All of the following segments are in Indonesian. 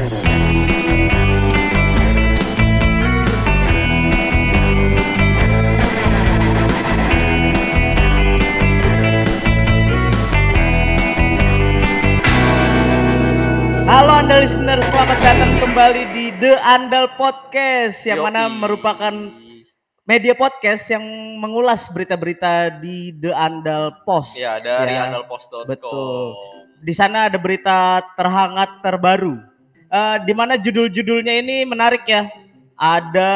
Halo Anda listener, selamat datang kembali di The Andal Podcast yang Yoi. mana merupakan media podcast yang mengulas berita-berita di The Andal Post. Ya dari ya. andalpost.com. Betul. Di sana ada berita terhangat terbaru. Eh, di mana judul-judulnya ini menarik ya. Ada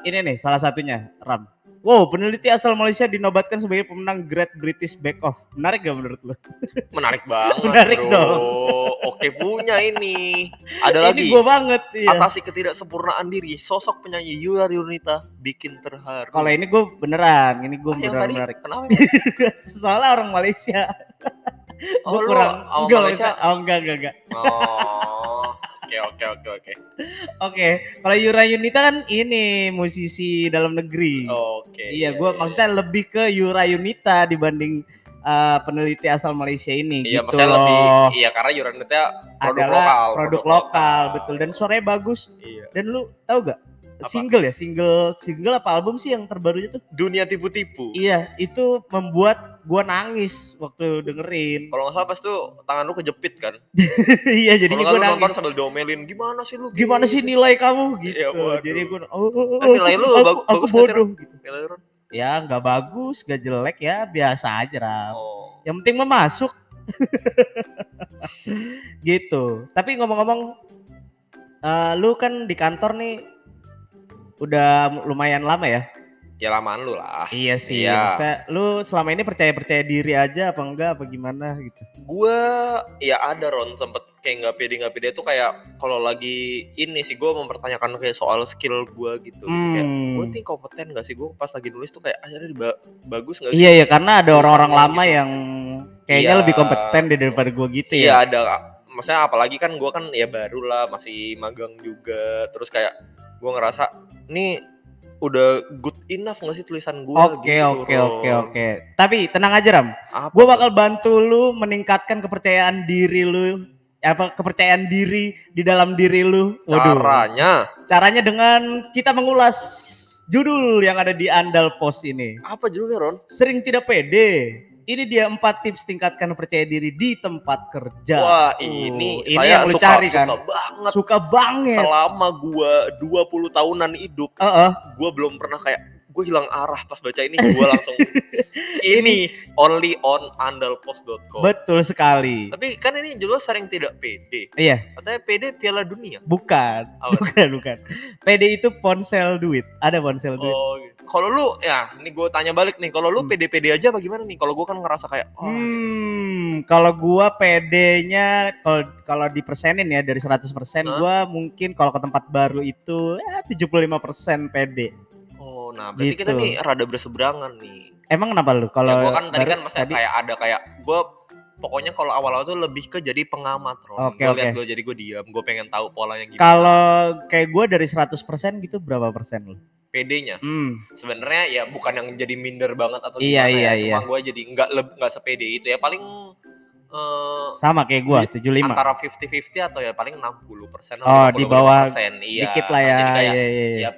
ini nih salah satunya, Ram. Wow, peneliti asal Malaysia dinobatkan sebagai pemenang Great British Bake Off. Menarik gak menurut lo? Menarik banget Menarik bro. dong. Oke punya ini. Ada Ini lagi. gue banget. Iya. Atasi ketidaksempurnaan diri. Sosok penyanyi Yura Yunita bikin terharu. Kalau ini gue beneran, ini gue Ah, beneran tadi menarik. kenapa? Soalnya orang Malaysia. Oh, Gua lu kurang sama enggak, Malaysia? Oh enggak enggak enggak. Oh. Oke oke oke oke. Oke, kalau Yura Yunita kan ini musisi dalam negeri. Oke. iya, gue maksudnya lebih ke Yura Yunita dibanding uh, peneliti asal Malaysia ini. Iya, gitu maksudnya loh. lebih iya karena Yura Yunita produk adalah lokal. produk lokal, betul dan suaranya bagus. Iya. Dan lu tahu gak? Apa? Single ya, single single apa album sih yang terbarunya tuh? Dunia tipu-tipu. Iya, itu membuat gua nangis waktu dengerin. Kalau nggak salah pas tuh tangan lu kejepit kan. iya, nggak gua lu nonton nangis. sambil domelin gimana sih lu? Gimana sih nilai kamu gitu. Iya, waduh. Jadi gua oh, oh, oh, Eh, nilai lu aku, bagu- aku bagus sih, bodoh gitu. Nilai lu? Ya nggak bagus, nggak jelek ya, biasa aja Ram. Oh. Yang penting mah masuk. gitu. Tapi ngomong-ngomong, eh, lu kan di kantor nih udah lumayan lama ya? Ya lamaan lu lah. Iya sih. Iya. Maksudnya, lu selama ini percaya percaya diri aja apa enggak apa gimana gitu? Gue ya ada Ron sempet kayak nggak pede nggak pede tuh kayak kalau lagi ini sih gue mempertanyakan kayak soal skill gue gitu. gitu. Kayak Hmm. gue nih kompeten gak sih gue pas lagi nulis tuh kayak akhirnya ba- bagus gak sih? Iya ya karena ada orang-orang lama gitu. yang kayaknya Iya. lebih kompeten deh daripada gua gitu Iya ya. ada. Maksudnya apalagi kan gue kan ya baru lah masih magang juga. Terus kayak gue ngerasa nih udah good enough gak sih tulisan gue? Oke gitu, oke Ron. oke oke. Tapi tenang aja Ram, gue bakal bantu lu meningkatkan kepercayaan diri lu, apa kepercayaan diri di dalam diri lu. Waduh. caranya Caranya dengan kita mengulas judul yang ada di Andal Post ini. apa judulnya Ron? Sering tidak pede. Ini dia empat tips tingkatkan percaya diri di tempat kerja. Wah Uh, ini, ini saya yang lu suka, cari kan? suka banget. Suka banget. Selama gua 20 tahunan hidup, Heeh. gua belum pernah kayak gue hilang arah pas baca ini gua langsung ini only on andalpost.com. betul sekali. Tapi kan ini jelas sering tidak pede. Iya, Katanya pede Piala Dunia. bukan. Apa? Bukan, bukan. PD itu ponsel duit. Ada ponsel duit. Oh, gitu. Kalau lu ya, ini gue tanya balik nih. Kalau lu Hmm. pede-pede aja bagaimana nih? Kalau gua kan ngerasa kayak oh, Hmm, kalau gua PD-nya kalau kalau dipersenin ya dari 100% Hah? gua mungkin kalau ke tempat baru itu ya 75% PD. oh, nah berarti Gitu. kita nih rada berseberangan nih. Emang kenapa lu? Kalau ya, gua kan tadi kan masa kayak ada kayak gue pokoknya kalau awal-awal tuh lebih ke jadi pengamat Ron. Oke, Gua lihat oke. gue jadi gue diam, gue pengen tahu polanya gimana. kalau kayak gua dari 100% gitu berapa persen lu? PD-nya Hmm, sebenarnya ya bukan yang jadi minder banget atau Iya, gimana iya, ya, cuma iya. gue jadi nggak nggak sepede itu ya paling eh, sama kayak Di- 75. antara 50-50 atau ya paling 60 persen Oh, di bawah iya. Dikit lah ya. Jadi kayak iya, iya, iya. ya,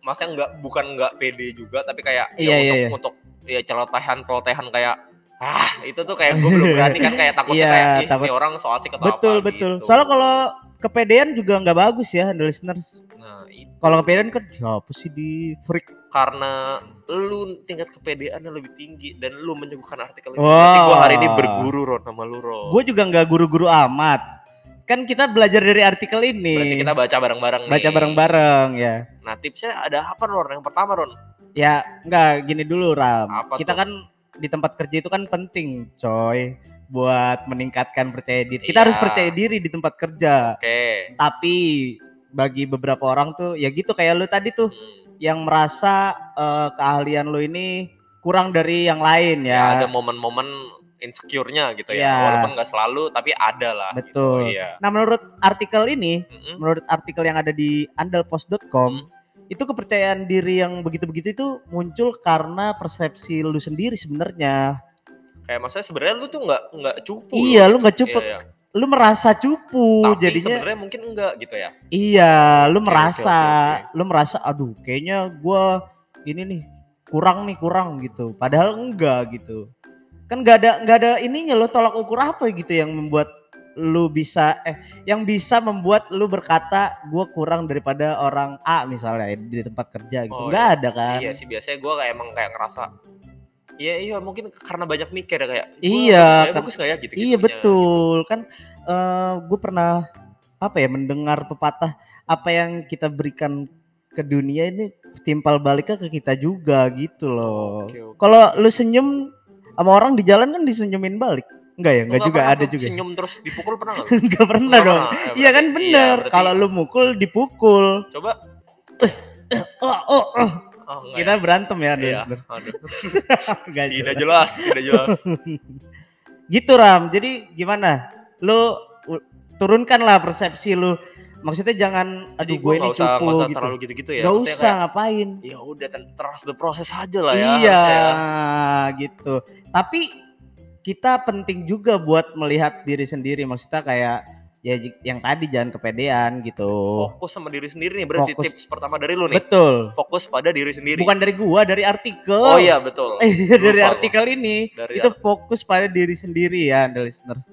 maksudnya nggak bukan nggak pede juga tapi kayak Iya, ya iya, untuk iya. untuk ya celotehan celotehan kayak ah itu tuh kayak gue belum berani kan kayak takutnya Iya, kayak ih takut- ini orang so asik atau Betul, apa betul. gitu. Soalnya kalau kepedean juga nggak bagus ya, the listeners. Itu Kalau kepedean kan siapa sih di freak? karena lu tingkat kepedeannya lebih tinggi dan lu menyuguhkan artikel ini. Wah. Berarti gue hari ini berguru Ron sama lu Ron. Gue juga nggak guru-guru amat. Kan kita belajar dari artikel ini. Berarti kita baca bareng-bareng baca bareng-bareng ya. Nah tipsnya ada apa Ron? Yang pertama Ron. Ya nggak gini dulu Ram. Apa kita tuh? kan di tempat kerja itu kan penting, coy, buat meningkatkan percaya diri. Kita Iya. harus percaya diri di tempat kerja. Oke. Tapi bagi beberapa orang tuh ya gitu kayak lu tadi tuh Hmm. yang merasa eh, keahlian lu ini kurang dari yang lain Ya, ya. ada momen-momen insecure-nya gitu ya. Iya. Walaupun nggak selalu tapi ada lah. Betul. Gitu. Iya. Nah, menurut artikel ini, Mm-mm. menurut artikel yang ada di andalpost.com, Hmm. itu kepercayaan diri yang begitu-begitu itu muncul karena persepsi lu sendiri sebenarnya. Kayak maksudnya sebenarnya lu tuh nggak nggak cupu. Iya, loh. lu nggak cukup. Iya, iya. Lu merasa cupu Tapi jadinya sebenarnya mungkin enggak gitu ya. iya lu oke, merasa oke, lu merasa aduh kayaknya gua ini nih kurang nih kurang gitu. Padahal enggak gitu. Kan nggak ada nggak ada ininya lo tolak ukur apa gitu yang membuat lu bisa eh yang bisa membuat lu berkata gua kurang daripada orang A misalnya di tempat kerja gitu. Oh, nggak iya. ada kan? Iya sih biasanya gue kayak emang kayak ngerasa Iya iya mungkin karena banyak mikir ya kayak Iya, bagus ya, kan- bagus kayak gitu Iya betul kan gue pernah apa ya mendengar pepatah apa yang kita berikan ke dunia ini timpal baliknya ke kita juga gitu loh. Oke, oke, Kalau lu senyum sama orang di jalan kan disenyumin balik. Enggak ya? Enggak juga pernah ada juga. Senyum terus dipukul pernah nggak? lu? Enggak pernah Nggak dong. pernah, ya, Iya kan berarti- bener. berarti- Kalau lu mukul dipukul. coba Oh, oh, oh. Oh, Kita berantem ya, ya? Iya, aduh. Tidak jelas. jelas, tidak jelas. gitu Ram. Jadi gimana? Lu turunkanlah persepsi lu. Maksudnya jangan aduh gue ini usah cupu usah gitu. terlalu gitu-gitu ya. Gak Maksudnya usah kayak, ngapain. ya udah trust the process aja lah ya. iya, harusnya ya. gitu. Tapi kita penting juga buat melihat diri sendiri. Maksudnya kayak ya yang tadi jangan kepedean gitu. Fokus sama diri sendiri nih berarti Fokus. tips pertama dari lu nih. Betul. Fokus pada diri sendiri. Bukan dari gua, dari artikel. Oh iya betul. Dari Lupa artikel ini Dari itu fokus pada diri sendiri ya, the listeners.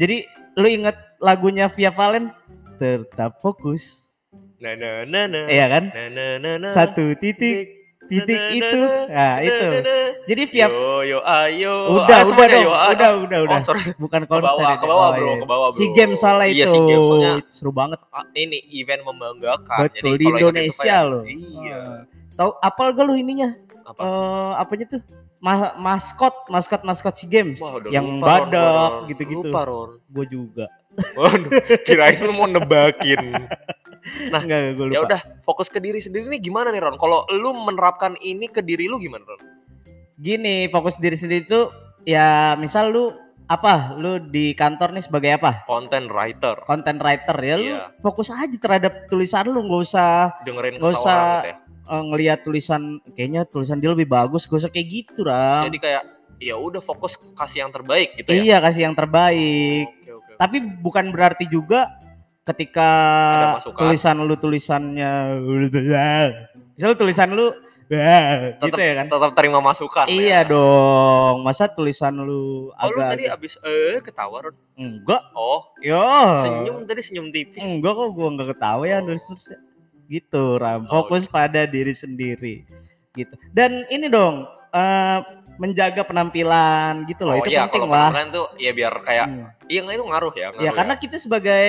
Jadi lu inget lagunya Via Valen tetap fokus, na na na na. iya kan? Na na na na. Satu titik, titik itu, na, nah na, itu. Jadi Via Yo yo ayo. udah, Ah, udah semuanya, dong, yo, ah, udah, ah. udah, udah. Oh, sorry. Bukan Ke konser bawah, ini. ke bawah, Oh, bro, iya. ke bawah, bro. Si game soalnya Iya, itu. SEA Games, soalnya Itu seru banget. ah, ini event membanggakan. Betul, Jadi di Indonesia loh. Iya. Tahu apal gak lu ininya? Apa? Eh, apanya tuh? Ma- maskot, maskot, maskot si games. Wah, udah yang lupa, badak, gitu-gitu. Lupa, Ron. Gue juga. Waduh, kirain lu mau nebakin. Nah, Enggak, gue lupa. Ya udah, fokus ke diri sendiri nih gimana nih Ron? Kalau lu menerapkan ini ke diri lu gimana Ron? Gini, fokus diri sendiri itu ya misal lu apa? Lu di kantor nih sebagai apa? Content writer, Content writer ya lu Iya. fokus aja terhadap tulisan lu nggak usah dengerin Nggak kata usah orang gitu ya. eh, ngelihat tulisan kayaknya tulisan dia lebih bagus gak usah kayak gitu Ram. Jadi kayak ya udah fokus kasih yang terbaik gitu ya. Iya kasih yang terbaik. Oke, oke. Tapi bukan berarti juga ketika tulisan lu tulisannya misal tulisan lu wah, gitu ya kan. Tetap terima masukan Iya ya. dong. Masa tulisan lu Oh, lu tadi abis eh ketawa Ron. enggak. Oh, Yo. senyum tadi senyum tipis. Enggak kok gua enggak ketawa ya Oh. listeners ya. Gitu Ram. Oh, Fokus pada diri sendiri. Gitu. Dan ini dong eh, menjaga penampilan gitu loh. Oh itu iya, penting kalau lah. penampilan tuh ya biar kayak Hmm. iya itu ngaruh ya, ngaruh Ya karena kita sebagai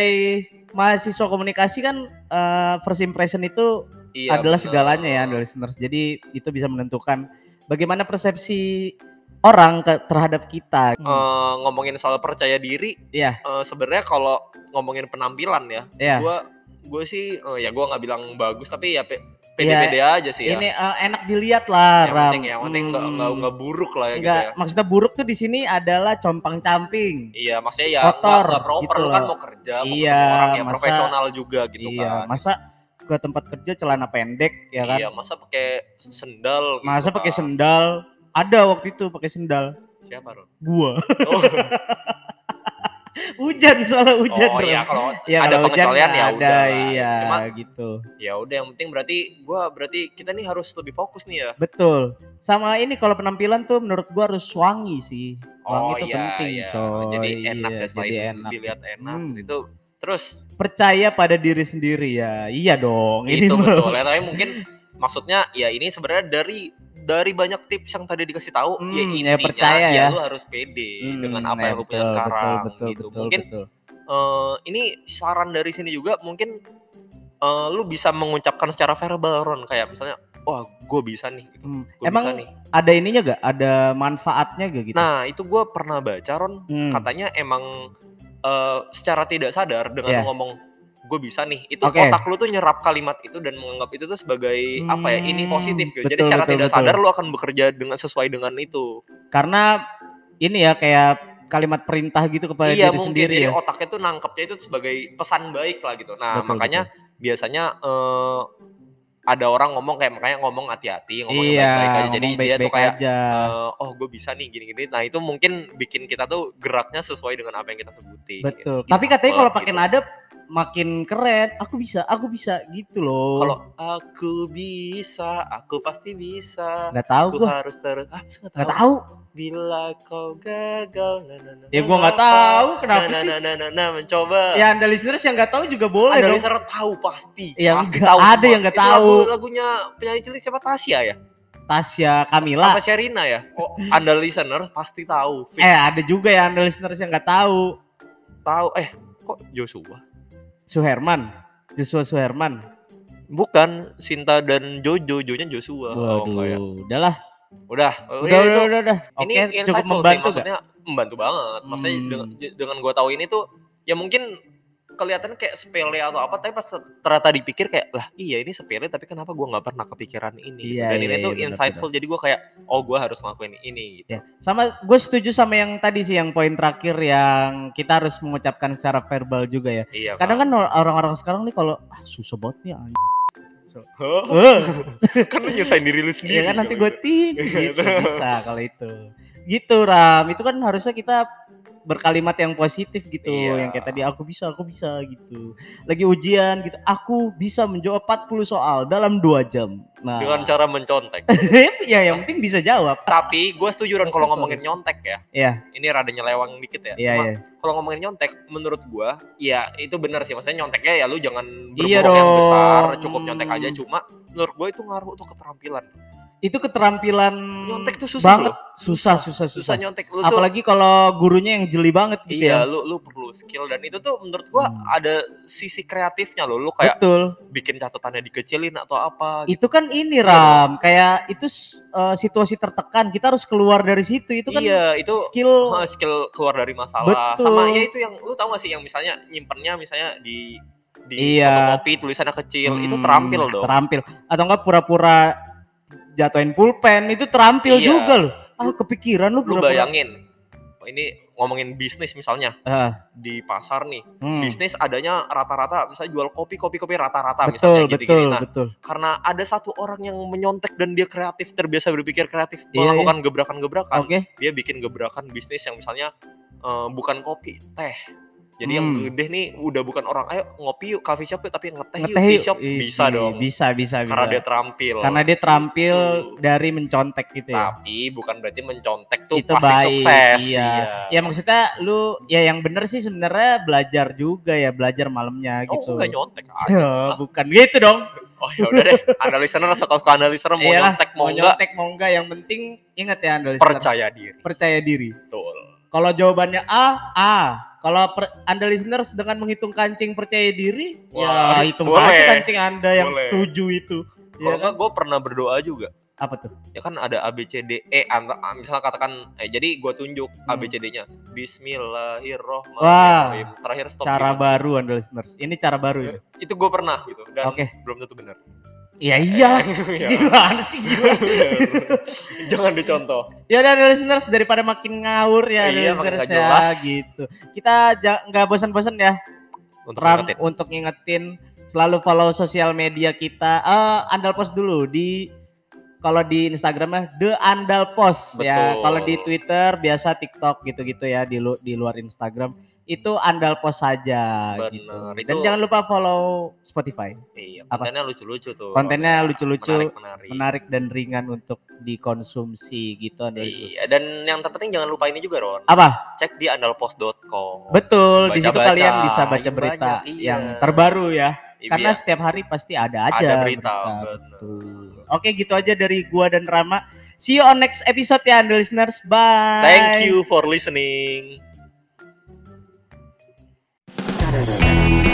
mahasiswa komunikasi kan eh, first impression itu Iya, adalah bener. segalanya ya listeners. Jadi itu bisa menentukan bagaimana persepsi orang ke- terhadap kita. Eh, ngomongin soal percaya diri, Iya. eh, sebenarnya kalau ngomongin penampilan ya, Iya. gua gue sih eh, ya gua nggak bilang bagus tapi ya pe- pede-pede aja sih ya. Ini eh, enak dilihat lah, yang Ram. penting yang penting nggak Hmm. nggak nggak buruk lah ya gitu Enggak, ya. maksudnya buruk tuh di sini adalah compang-camping. Iya, maksudnya ya Kotor, nggak proper gitu kan mau kerja, mau Iya, ketemu orang yang masa- profesional juga gitu iya, kan. masa ke tempat kerja celana pendek ya kan? Iya, masa pakai sendal gitu masa kan. pakai sendal? Ada waktu itu pakai sendal. Siapa, Ron? Gua. Oh, hujan soalnya hujan. oh iya kalau Iya, ada kalau hujan pengecualian ya ada, udah. Iya, Cuma gitu. ya udah yang penting berarti gua berarti kita nih harus lebih fokus nih ya. Betul. Sama ini kalau penampilan tuh menurut gua harus wangi sih. Wangi Oh itu iya, penting, iya. coy. Jadi enak Iya, ya selain jadi enak. dilihat enak Hmm. itu. Terus Percaya pada diri sendiri ya. Iya dong. Ini itu mah. betul ya tapi mungkin maksudnya ya ini sebenarnya dari dari banyak tips yang tadi dikasih tahu Hmm, ya ya intinya percaya ya ya. lu harus pede Hmm, dengan apa ya yang lu punya betul, sekarang betul, gitu betul, mungkin betul. eh, ini saran dari sini juga mungkin eh, lu bisa mengucapkan secara verbal Ron kayak misalnya wah gue bisa nih gitu Hmm, gue Emang bisa nih ada ininya gak? Ada manfaatnya gak gitu? nah itu gue pernah baca Ron Hmm, katanya emang eh, secara tidak sadar dengan lu ngomong gue bisa nih itu Oke. otak lu tuh nyerap kalimat itu dan menganggap itu tuh sebagai apa ya ini Hmm, positif gitu jadi betul, secara betul, tidak betul. sadar lu akan bekerja dengan sesuai dengan itu Karena ini ya kayak kalimat perintah gitu kepada iya diri mungkin sendiri jadi ya. otaknya tuh nangkepnya itu sebagai pesan baik lah gitu nah Betul, makanya biasanya eh, ada orang ngomong kayak makanya ngomong hati-hati, ngomong Iya, baik-baik aja. Jadi ngomong dia tuh kayak aja. eh, oh gue bisa nih gini-gini. Nah itu mungkin bikin kita tuh geraknya sesuai dengan apa yang kita sebutin. Betul. Gitu. Tapi katanya kalau pakai Gitu. nada makin keren. Aku bisa, aku bisa gitu loh. Kalau aku bisa, aku pasti bisa. nggak tahu Aku gua, harus ter ah nggak tahu. tahu. Bila kau gagal, nah, nah, nah, Ya, gua nggak tahu, kenapa nah, sih? Nah, nah, nah, nah, mencoba. Ya anda listeners yang nggak tahu juga boleh ada dong. listener tahu pasti. Ya, pasti nggak tahu. ada semua. yang nggak tahu. Lagu, lagunya penyanyi cilik siapa Tasya ya? Tasya, Kamila. Apa Sherina ya? Oh, anda listener pasti tahu. Fix. Eh ada juga ya anda listeners yang nggak tahu. tahu. Eh, kok Joshua? Suherman, Joshua Suherman. Bukan Sinta dan Jojo, Jojo-nya Joshua. Oh, ya. Waduh, udahlah. Udah, Udah, udah, itu- udah, udah. ini Oke, insightful cukup sih, membantu gak? maksudnya membantu banget. Maksudnya Hmm. dengan, dengan gua tahu ini tuh ya mungkin kelihatan kayak sepele atau apa tapi pas ternyata dipikir kayak lah iya ini sepele tapi kenapa gua nggak pernah kepikiran ini gitu. Iya, dan iya, ini iya, tuh benar, insightful jadi gua kayak oh gua harus ngelakuin ini gitu. Ya, sama gue setuju sama yang tadi sih yang poin terakhir yang kita harus mengucapkan secara verbal juga ya. Iya. Kadang kan, kan orang-orang sekarang nih kalau ah, susah banget nih anjing. Hah? Eh, kan lu nyusahin diri lu sendiri. Iya kan nanti kalau gue itu. ting Iya, gitu bisa kalau itu. Gitu Ram, itu kan harusnya kita berkalimat yang positif gitu Iya. yang kayak tadi aku bisa aku bisa gitu lagi ujian gitu aku bisa menjawab 40 soal dalam dua jam nah dengan cara mencontek. ya yang penting bisa jawab tapi gue setuju Ron kalau ngomongin nyontek ya. Iya. Ini rada nyelewang dikit ya. iya Cuma iya kalau ngomongin nyontek menurut gua ya itu benar sih maksudnya nyonteknya ya lu jangan Iya berbohong yang dong. besar cukup nyontek aja cuma menurut gua itu ngaruh tuh keterampilan itu keterampilan nyontek tuh susah banget. loh. susah susah. susah susah, nyontek. Lu tuh apalagi kalau gurunya yang jeli banget gitu iya ya. lu lu perlu skill. Dan itu tuh menurut gua Hmm. ada sisi kreatifnya loh. Lu kayak betul. bikin catatannya dikecilin atau apa gitu. itu kan ini Iya Ram. kayak itu uh, situasi tertekan. Kita harus keluar dari situ. Itu kan iya itu skill uh, skill keluar dari masalah. Betul. sama ya itu yang lu tahu gak sih? Yang misalnya nyimpennya misalnya di di Iya. fotokopi tulisannya kecil. Itu Hmm, terampil dong. Terampil. Atau enggak pura-pura jatuhin pulpen itu terampil Iya. juga loh. Ah kepikiran lu lu bayangin ini ngomongin bisnis misalnya Ah, di pasar nih hmm. bisnis adanya rata-rata misalnya jual kopi kopi kopi rata-rata misalnya gitu-gitu nah betul. karena ada satu orang yang menyontek dan dia kreatif terbiasa berpikir kreatif Iya, melakukan gebrakan-gebrakan Oke. dia bikin gebrakan bisnis yang misalnya eh, bukan kopi teh jadi yang Hmm. gede nih udah bukan orang ayo ngopi yuk coffee shop yuk tapi ngeteh yuk Ngeteh tea yuk. shop bisa dong Bisa, bisa, karena bisa. dia terampil Karena dia terampil Gitu. dari mencontek gitu ya. tapi bukan berarti mencontek tuh Itu pasti baik, sukses iya. Ya maksudnya lu ya yang bener sih sebenarnya belajar juga ya, belajar malamnya oh gitu. enggak nyontek aja Ya, bukan gitu dong. Oh ya udah deh, anda listener suka-suka anda listener mau Iyalah, nyontek mau enggak nyontek mau enggak yang penting ingat ya Anda listener. percaya diri. percaya diri. Betul. Kalau jawabannya A, A. Kalau per- Anda listeners dengan menghitung kancing percaya diri, Wah, ya hitung boleh. saja kancing Anda yang Boleh. tujuh itu. Kalau Ya kan? gue pernah berdoa juga. Apa tuh? Ya kan ada A B C D E anta- ah, misalnya katakan eh jadi gue tunjuk A B Hmm. C D-nya. Bismillahirrahmanirrahim. Terakhir stop. Cara gimana? baru Anda listeners. Ini cara baru ya. Itu gue pernah gitu dan Oke. belum tentu benar. Ya iyalah. Ya. Gimana sih gimana? Jangan dicontoh. ya udah listeners daripada makin ngawur ya Iya, makin listeners ya jelas. gitu. Kita nggak bosan-bosan ya Untuk Ram ingetin. untuk ngingetin selalu follow sosial media kita. Eh Andal Post dulu di kalau di Instagramnya The Andal Post ya. Betul. Kalau di Twitter biasa TikTok gitu-gitu ya di lu- di luar Instagram itu Andal Post saja gitu. Dan itu- jangan lupa follow Spotify. Iya, kontennya lucu-lucu tuh. Kontennya lucu-lucu, Menarik, menarik. Menarik dan ringan untuk dikonsumsi gitu. Iya, dan yang terpenting jangan lupa ini juga Ron. Apa? Cek di andalpost.com. Betul, di situ kalian bisa baca yang berita banyak, iya. yang terbaru ya. Iya, Karena setiap hari pasti ada aja ada berita. bener. Betul. Oke, gitu aja dari gua dan Rama. See you on next episode ya, Andal listeners. Bye. Thank you for listening. Saturday.